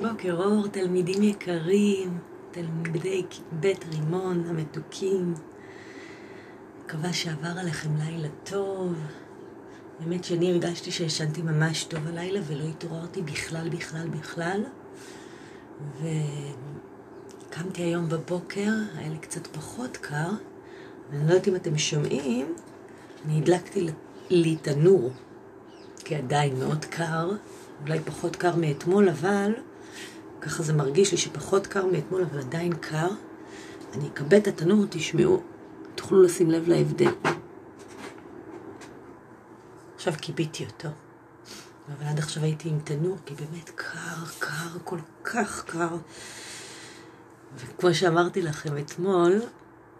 בוקר אור, תלמידים יקרים, תלמידי בית רימון המתוקים. מקווה שעבר עליכם לילה טוב. האמת שאני הרגשתי שישנתי ממש טוב הלילה ולא התעוררתי בכלל, בכלל, בכלל. וקמתי היום בבוקר, היה לי קצת פחות קר. אני לא יודעת אם אתם שומעים, אני הדלקתי לי תנור, כי עדיין מאוד קר, אולי פחות קר מאתמול, אבל ככה זה מרגיש לי שפחות קר מאתמול, אבל עדיין קר. אני אכבה את התנור, תשמעו, תוכלו לשים לב להבדל. עכשיו כיביתי אותו. אבל עד עכשיו הייתי עם תנור, כי באמת קר, קר, כל כך קר. וכמו שאמרתי לכם אתמול,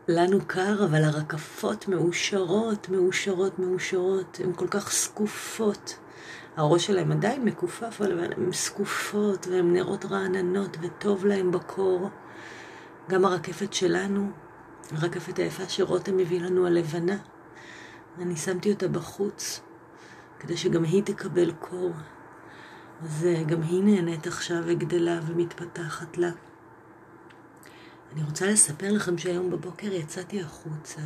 לנו קר, אבל הרקפות מאושרות, מאושרות, מאושרות. הן כל כך זקופות. הראש שלהם עדיין מכופף, אבל הן זקופות, והן נראות רעננות, וטוב להן בקור. גם הרקפת שלנו, הרקפת היפה שרותם מביא לנו הלבנה, אני שמתי אותה בחוץ, כדי שגם היא תקבל קור. אז אה, גם היא נהנית עכשיו וגדלה ומתפתחת לה. אני רוצה לספר לכם שהיום בבוקר יצאתי החוצה,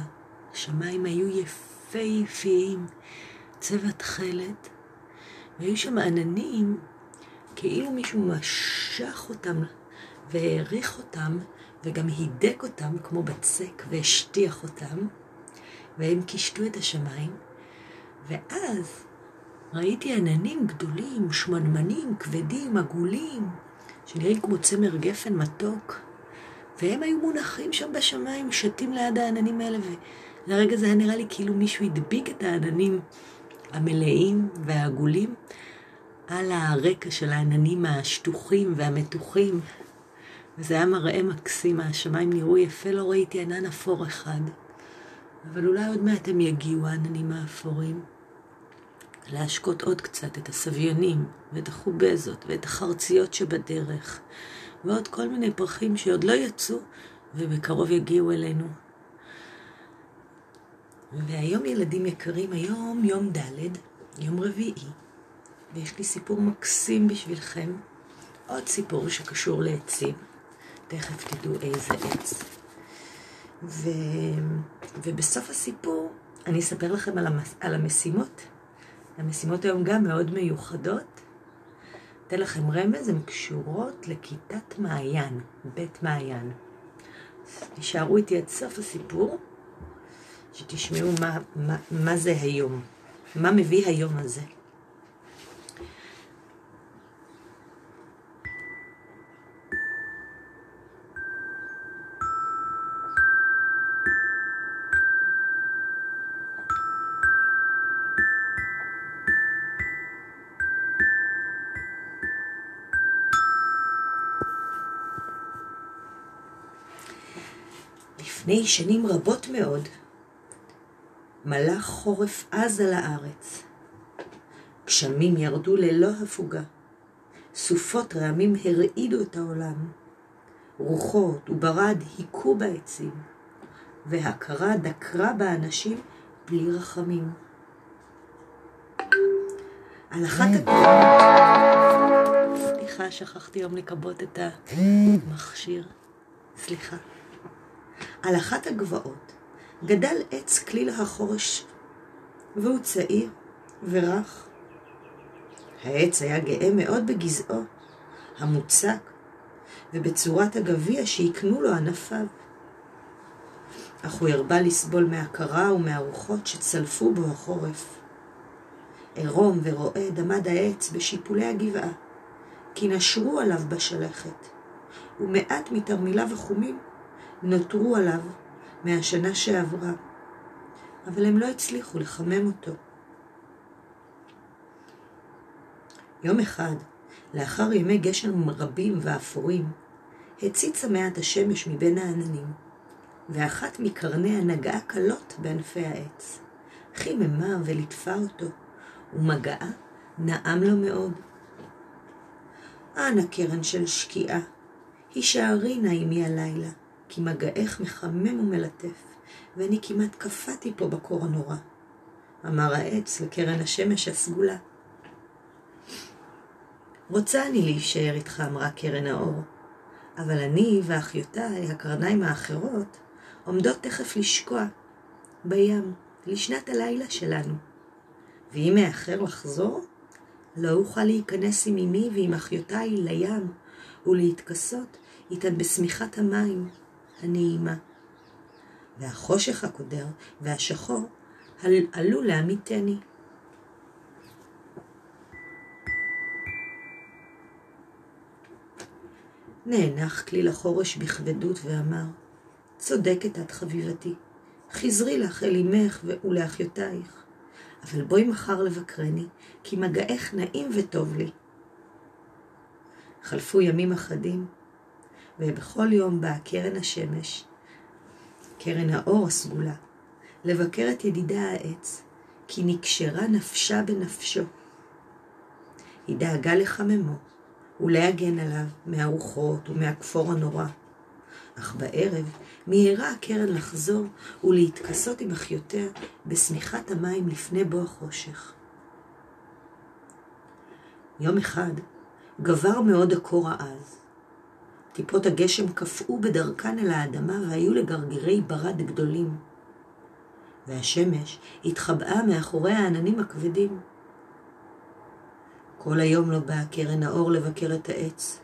השמיים היו יפהפיים, צבע תכלת, והיו שם עננים, כאילו מישהו משך אותם והעריך אותם, וגם הידק אותם כמו בצק והשטיח אותם, והם קישטו את השמיים, ואז ראיתי עננים גדולים, שמנמנים, כבדים, עגולים, שנראים כמו צמר גפן מתוק, והם היו מונחים שם בשמיים, שתים ליד העננים האלה, ולרגע זה היה נראה לי כאילו מישהו הדביק את העננים המלאים והעגולים על הרקע של העננים השטוחים והמתוחים. וזה היה מראה מקסים, השמיים נראו יפה, לא ראיתי ענן אפור אחד. אבל אולי עוד מעט הם יגיעו, העננים האפורים. להשקות עוד קצת את הסביונים, ואת החובזות, ואת החרציות שבדרך, ועוד כל מיני פרחים שעוד לא יצאו, ובקרוב יגיעו אלינו. והיום ילדים יקרים, היום יום ד', יום רביעי, ויש לי סיפור מקסים בשבילכם, עוד סיפור שקשור לעצים, תכף תדעו איזה עץ. ו... ובסוף הסיפור אני אספר לכם על, המס... על המשימות. המשימות היום גם מאוד מיוחדות. אתן לכם רמז, הן קשורות לכיתת מעיין, בית מעיין. תישארו איתי עד סוף הסיפור. שתשמעו מה, מה, מה זה היום, מה מביא היום הזה. לפני שנים רבות מאוד, מלך חורף עז על הארץ. גשמים ירדו ללא הפוגה. סופות רעמים הרעידו את העולם. רוחות וברד היכו בעצים, והקרה דקרה באנשים בלי רחמים. על אחת הגבעות... סליחה, שכחתי היום לכבות את המכשיר. סליחה. על אחת הגבעות גדל עץ כליל החורש, והוא צעיר ורך. העץ היה גאה מאוד בגזעו, המוצק, ובצורת הגביע שהקנו לו ענפיו. אך הוא הרבה לסבול מהקרה ומהרוחות שצלפו בו החורף. עירום ורועד עמד העץ בשיפולי הגבעה, כי נשרו עליו בשלכת, ומעט מתרמיליו החומים נותרו עליו מהשנה שעברה, אבל הם לא הצליחו לחמם אותו. יום אחד, לאחר ימי גשם רבים ואפורים, הציצה מעט השמש מבין העננים, ואחת מקרניה נגעה קלות בענפי העץ. חיממה וליטפה אותו, ומגעה נעם לו מאוד. אנא קרן של שקיעה, הישארי נא עמי הלילה, כי מגעך מחמם ומלטף, ואני כמעט קפאתי פה בקור הנורא. אמר העץ לקרן השמש הסגולה. רוצה אני להישאר איתך, אמרה קרן האור, אבל אני ואחיותיי, הקרניים האחרות, עומדות תכף לשקוע בים, לשנת הלילה שלנו. ואם מאחר לחזור, לא אוכל להיכנס עם אמי ועם אחיותיי לים ולהתכסות איתן בשמיכת המים הנעימה. והחושך הקודר והשחור עלול להמיתני. נאנח כליל החורש בכבדות ואמר, צודקת את חביבתי, חזרי לך אל אמך ולאחיותייך, אבל בואי מחר לבקרני, כי מגעך נעים וטוב לי. חלפו ימים אחדים, ובכל יום באה קרן השמש, קרן האור הסגולה, לבקר את ידידה העץ, כי נקשרה נפשה בנפשו. היא דאגה לחממו ולהגן עליו מהרוחות ומהכפור הנורא. אך בערב מיהרה הקרן לחזור ולהתכסות עם אחיותיה בשמיכת המים לפני בוא החושך. יום אחד גבר מאוד הקור העז. טיפות הגשם קפאו בדרכן אל האדמה והיו לגרגירי ברד גדולים. והשמש התחבאה מאחורי העננים הכבדים. כל היום לא באה קרן האור לבקר את העץ,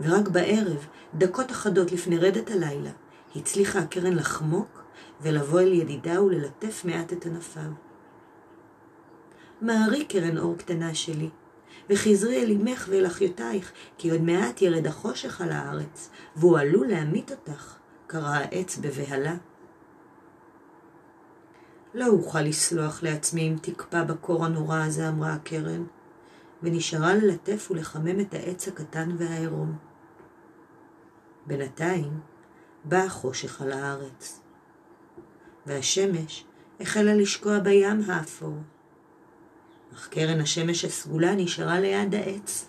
ורק בערב, דקות אחדות לפני רדת הלילה, הצליחה הקרן לחמוק ולבוא אל ידידה וללטף מעט את ענפיו. מהרי קרן אור קטנה שלי, וחזרי אל אמך ואל אחיותייך, כי עוד מעט ירד החושך על הארץ, והוא עלול להמית אותך, קרא העץ בבהלה. לא אוכל לסלוח לעצמי אם תקפא בקור הנורא הזה, אמרה הקרן, ונשארה ללטף ולחמם את העץ הקטן והעירום. בינתיים בא החושך על הארץ, והשמש החלה לשקוע בים האפור. אך קרן השמש הסגולה נשארה ליד העץ,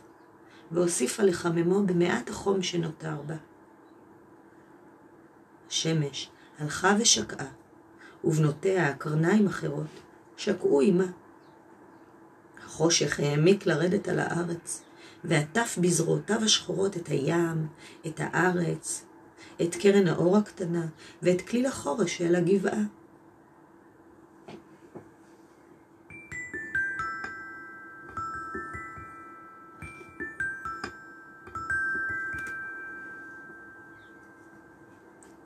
והוסיפה לחממו במעט החום שנותר בה. השמש הלכה ושקעה, ובנותיה, הקרניים אחרות, שקעו עמה. החושך העמיק לרדת על הארץ, ועטף בזרועותיו השחורות את הים, את הארץ, את קרן האור הקטנה, ואת כליל החורש של הגבעה.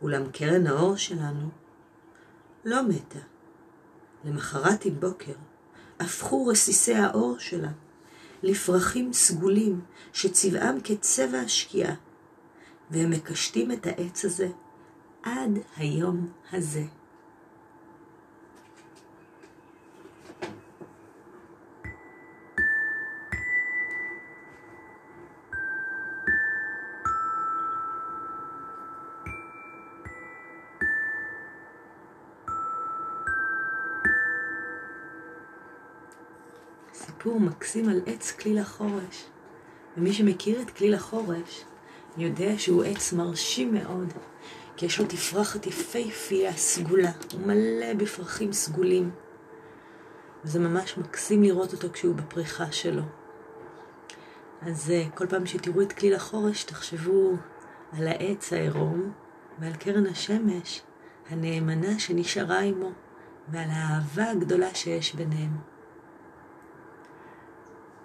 אולם קרן האור שלנו לא מתה. למחרת עם בוקר הפכו רסיסי האור שלה לפרחים סגולים שצבעם כצבע השקיעה, והם מקשטים את העץ הזה עד היום הזה. סיפור מקסים על עץ כליל החורש. ומי שמכיר את כליל החורש, יודע שהוא עץ מרשים מאוד, כי יש לו תפרחת יפהפייה, סגולה, הוא מלא בפרחים סגולים. וזה ממש מקסים לראות אותו כשהוא בפריחה שלו. אז אה, כל פעם שתראו את כליל החורש, תחשבו על העץ העירום ועל קרן השמש הנאמנה שנשארה עמו, ועל האהבה הגדולה שיש ביניהם.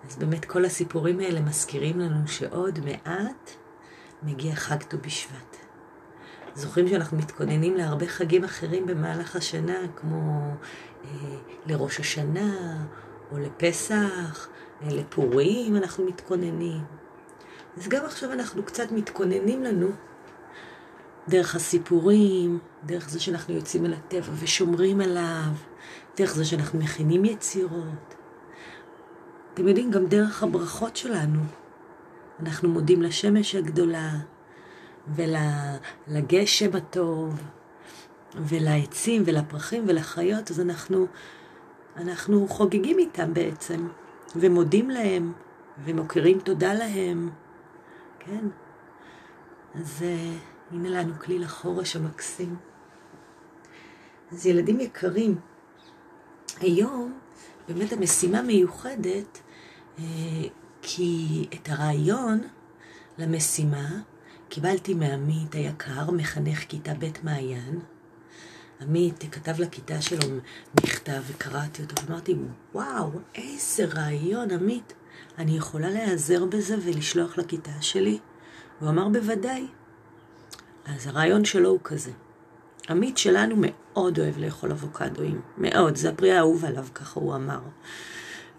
אז באמת כל הסיפורים האלה מזכירים לנו שעוד מעט מגיע חג ט"ו בשבט. זוכרים שאנחנו מתכוננים להרבה חגים אחרים במהלך השנה, כמו אה, לראש השנה, או לפסח, אה, לפורים אנחנו מתכוננים. אז גם עכשיו אנחנו קצת מתכוננים לנו דרך הסיפורים, דרך זה שאנחנו יוצאים אל הטבע ושומרים עליו, דרך זה שאנחנו מכינים יצירות. אתם יודעים, גם דרך הברכות שלנו. אנחנו מודים לשמש הגדולה, ולגשם הטוב, ולעצים, ולפרחים, ולחיות, אז אנחנו, אנחנו חוגגים איתם בעצם, ומודים להם, ומוקירים תודה להם, כן? אז uh, הנה לנו כליל החורש המקסים. אז ילדים יקרים, היום באמת המשימה מיוחדת, אה, כי את הרעיון למשימה קיבלתי מעמית היקר, מחנך כיתה ב' מעיין. עמית כתב לכיתה שלו מכתב וקראתי אותו ואמרתי, וואו, איזה רעיון, עמית. אני יכולה להיעזר בזה ולשלוח לכיתה שלי? הוא אמר, בוודאי. אז הרעיון שלו הוא כזה. עמית שלנו מאוד אוהב לאכול אבוקדואים, מאוד, זה הפרי האהוב עליו, ככה הוא אמר.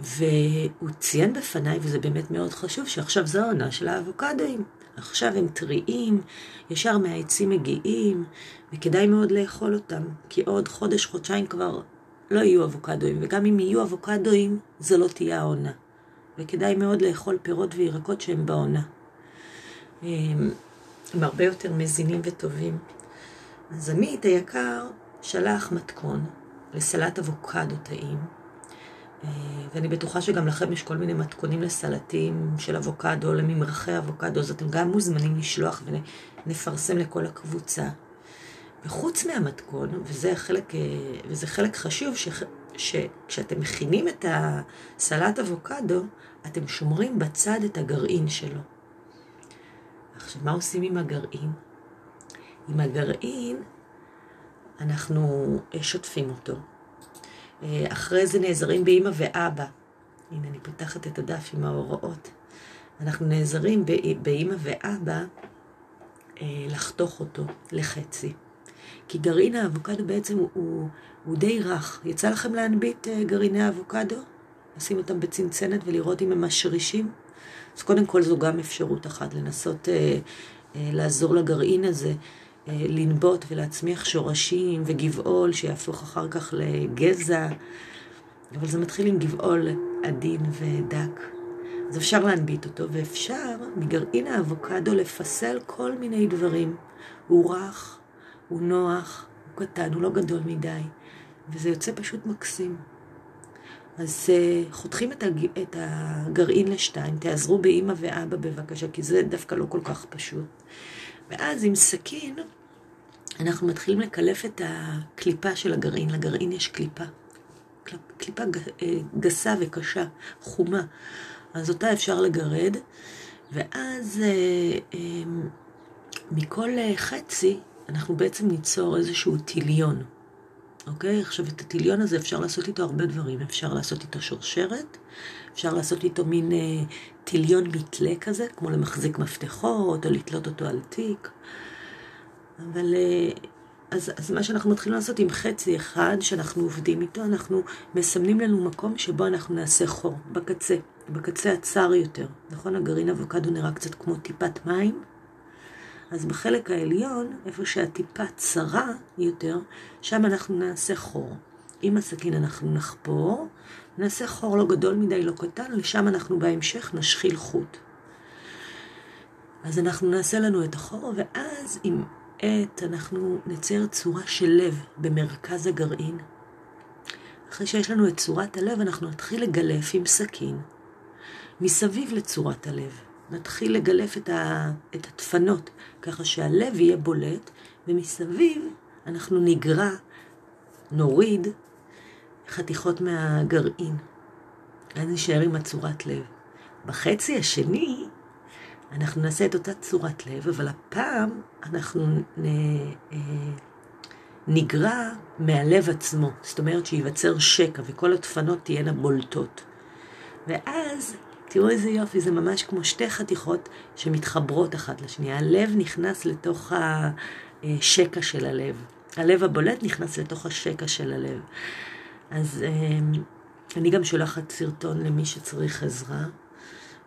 והוא ציין בפניי, וזה באמת מאוד חשוב, שעכשיו זו העונה של האבוקדואים. עכשיו הם טריים, ישר מהעצים מגיעים, וכדאי מאוד לאכול אותם, כי עוד חודש, חודשיים כבר לא יהיו אבוקדואים, וגם אם יהיו אבוקדואים, זו לא תהיה העונה. וכדאי מאוד לאכול פירות וירקות שהם בעונה. הם הרבה יותר מזינים וטובים. אז עמית היקר שלח מתכון לסלט אבוקדו טעים, ואני בטוחה שגם לכם יש כל מיני מתכונים לסלטים של אבוקדו, לממרחי אבוקדו, אז אתם גם מוזמנים לשלוח ונפרסם לכל הקבוצה. וחוץ מהמתכון, וזה חלק, אה, וזה חלק חשוב, ש, שכשאתם מכינים את הסלט אבוקדו, אתם שומרים בצד את הגרעין שלו. עכשיו, מה עושים עם הגרעין? עם הגרעין אנחנו אה, שוטפים אותו. אה, אחרי זה נעזרים באימא ואבא. הנה, אני פותחת את הדף עם ההוראות. אנחנו נעזרים באימא ואבא אה, לחתוך אותו לחצי. כי גרעין האבוקדו בעצם הוא, הוא, די רך. יצא לכם להנביט גרעיני האבוקדו? לשים אותם בצנצנת ולראות אם הם משרישים? אז קודם כל זו גם אפשרות אחת, לנסות אה, אה, לעזור לגרעין הזה אה, לנבוט ולהצמיח שורשים וגבעול שיהפוך אחר כך לגזע, אבל זה מתחיל עם גבעול עדין ודק. אז אפשר להנביט אותו, ואפשר מגרעין האבוקדו לפסל כל מיני דברים. הוא רך, הוא נוח, הוא קטן, הוא לא גדול מדי, וזה יוצא פשוט מקסים. אז uh, חותכים את, הג... את הגרעין לשתיים, תעזרו באימא ואבא בבקשה, כי זה דווקא לא כל כך פשוט. ואז עם סכין, מתחילים לקלף את הקליפה של הגרעין. לגרעין יש קליפה. קליפה אה, גסה וקשה, חומה. אז אותה אפשר לגרד, ואז uh, um, מכל חצי אנחנו בעצם ניצור איזשהו טיליון. אוקיי? עכשיו, את הטיליון הזה אפשר לעשות איתו הרבה דברים. אפשר לעשות איתו שרשרת, אפשר לעשות איתו מין אה, טיליון מתלה כזה, כמו למחזיק מפתחות, או לתלות אותו על תיק. אבל... אה, אז, אז מה שאנחנו מתחילים לעשות עם חצי אחד שאנחנו עובדים איתו, אנחנו מסמנים לנו מקום שבו אנחנו נעשה חור, בקצה, בקצה הצר יותר. נכון? הגרעין אבוקדו נראה קצת כמו טיפת מים. אז בחלק העליון, איפה שהטיפה צרה יותר, שם אנחנו נעשה חור. עם הסכין אנחנו נחפור, נעשה חור לא גדול מדי, לא קטן, לשם אנחנו בהמשך נשחיל חוט. אז אנחנו נעשה לנו את החור, ואז עם עט אנחנו נצייר צורה של לב במרכז הגרעין. אחרי שיש לנו את צורת הלב, אנחנו נתחיל לגלף עם סכין מסביב לצורת הלב. נתחיל לגלף את, ה, את הדפנות, ככה שהלב יהיה בולט, ומסביב אנחנו נגרע, נוריד חתיכות מהגרעין. אז נשאר עם הצורת לב. בחצי השני אנחנו נעשה את אותה צורת לב, אבל הפעם אנחנו נ, אה, נגרע מהלב עצמו. זאת אומרת שייווצר שקע וכל הדפנות תהיינה בולטות. ואז תראו איזה יופי, זה ממש כמו שתי חתיכות שמתחברות אחת לשנייה. הלב נכנס לתוך השקע של הלב. הלב הבולט נכנס לתוך השקע של הלב. אז אני גם שולחת סרטון למי שצריך עזרה.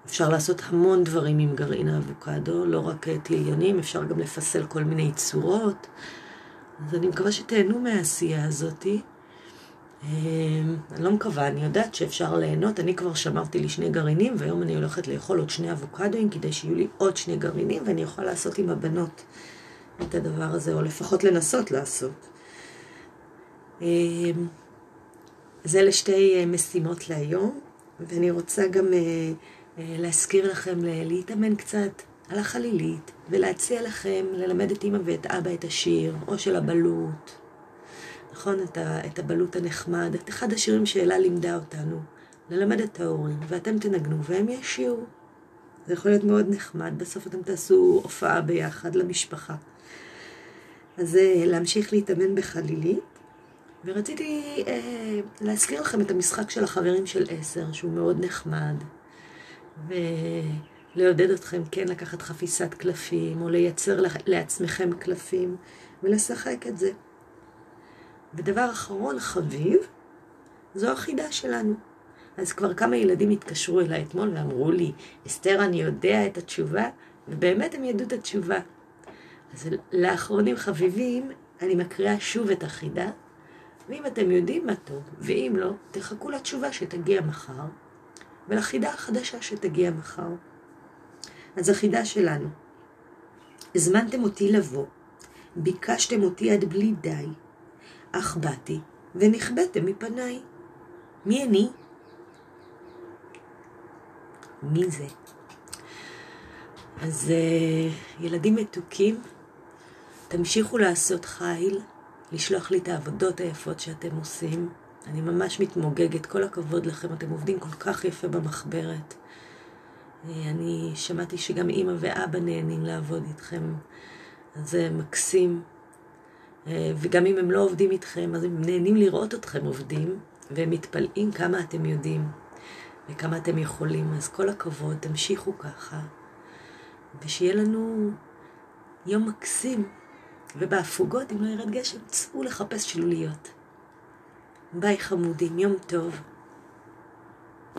אפשר לעשות המון דברים עם גרעין האבוקדו, לא רק טיליונים, אפשר גם לפסל כל מיני צורות. אז אני מקווה שתהנו מהעשייה הזאתי. אמ, אני לא מקווה, אני יודעת שאפשר ליהנות. אני כבר שמרתי לי שני גרעינים, והיום אני הולכת לאכול עוד שני אבוקדואים כדי שיהיו לי עוד שני גרעינים, ואני אוכל לעשות עם הבנות את הדבר הזה, או לפחות לנסות לעשות. אמ, זה לשתי אה, משימות להיום, ואני רוצה גם אה, אה, להזכיר לכם להתאמן קצת על החלילית, ולהציע לכם ללמד את אמא ואת אבא את השיר, או של הבלוט. נכון? את, ה, את הבלוט הנחמד, את אחד השירים שאלה לימדה אותנו. ללמד את ההורים, ואתם תנגנו והם ישירו. זה יכול להיות מאוד נחמד, בסוף אתם תעשו הופעה ביחד למשפחה. אז אה, להמשיך להתאמן בחלילית. ורציתי אה, להזכיר לכם את המשחק של החברים של עשר, שהוא מאוד נחמד, ולעודד אתכם כן לקחת חפיסת קלפים, או לייצר לעצמכם קלפים, ולשחק את זה. ודבר אחרון חביב, זו החידה שלנו. אז כבר כמה ילדים התקשרו אליי אתמול ואמרו לי, אסתר, אני יודע את התשובה, ובאמת הם ידעו את התשובה. אז לאחרונים חביבים, אני מקריאה שוב את החידה, ואם אתם יודעים מה טוב, ואם לא, תחכו לתשובה שתגיע מחר, ולחידה החדשה שתגיע מחר. אז החידה שלנו, הזמנתם אותי לבוא, ביקשתם אותי עד בלי די, אך באתי ונכבדתם מפניי. מי אני? מי זה? אז uh, ילדים מתוקים, תמשיכו לעשות חיל, לשלוח לי את העבודות היפות שאתם עושים. אני ממש מתמוגגת, כל הכבוד לכם, אתם עובדים כל כך יפה במחברת. אני שמעתי שגם אימא ואבא נהנים לעבוד איתכם, אז זה מקסים. אה, וגם אם הם לא עובדים איתכם, אז הם נהנים לראות אתכם עובדים, והם מתפלאים כמה אתם יודעים וכמה אתם יכולים. אז כל הכבוד, תמשיכו ככה, ושיהיה לנו יום מקסים. ובהפוגות, אם לא ירד גשם, צאו לחפש שלוליות. ביי חמודים, יום טוב.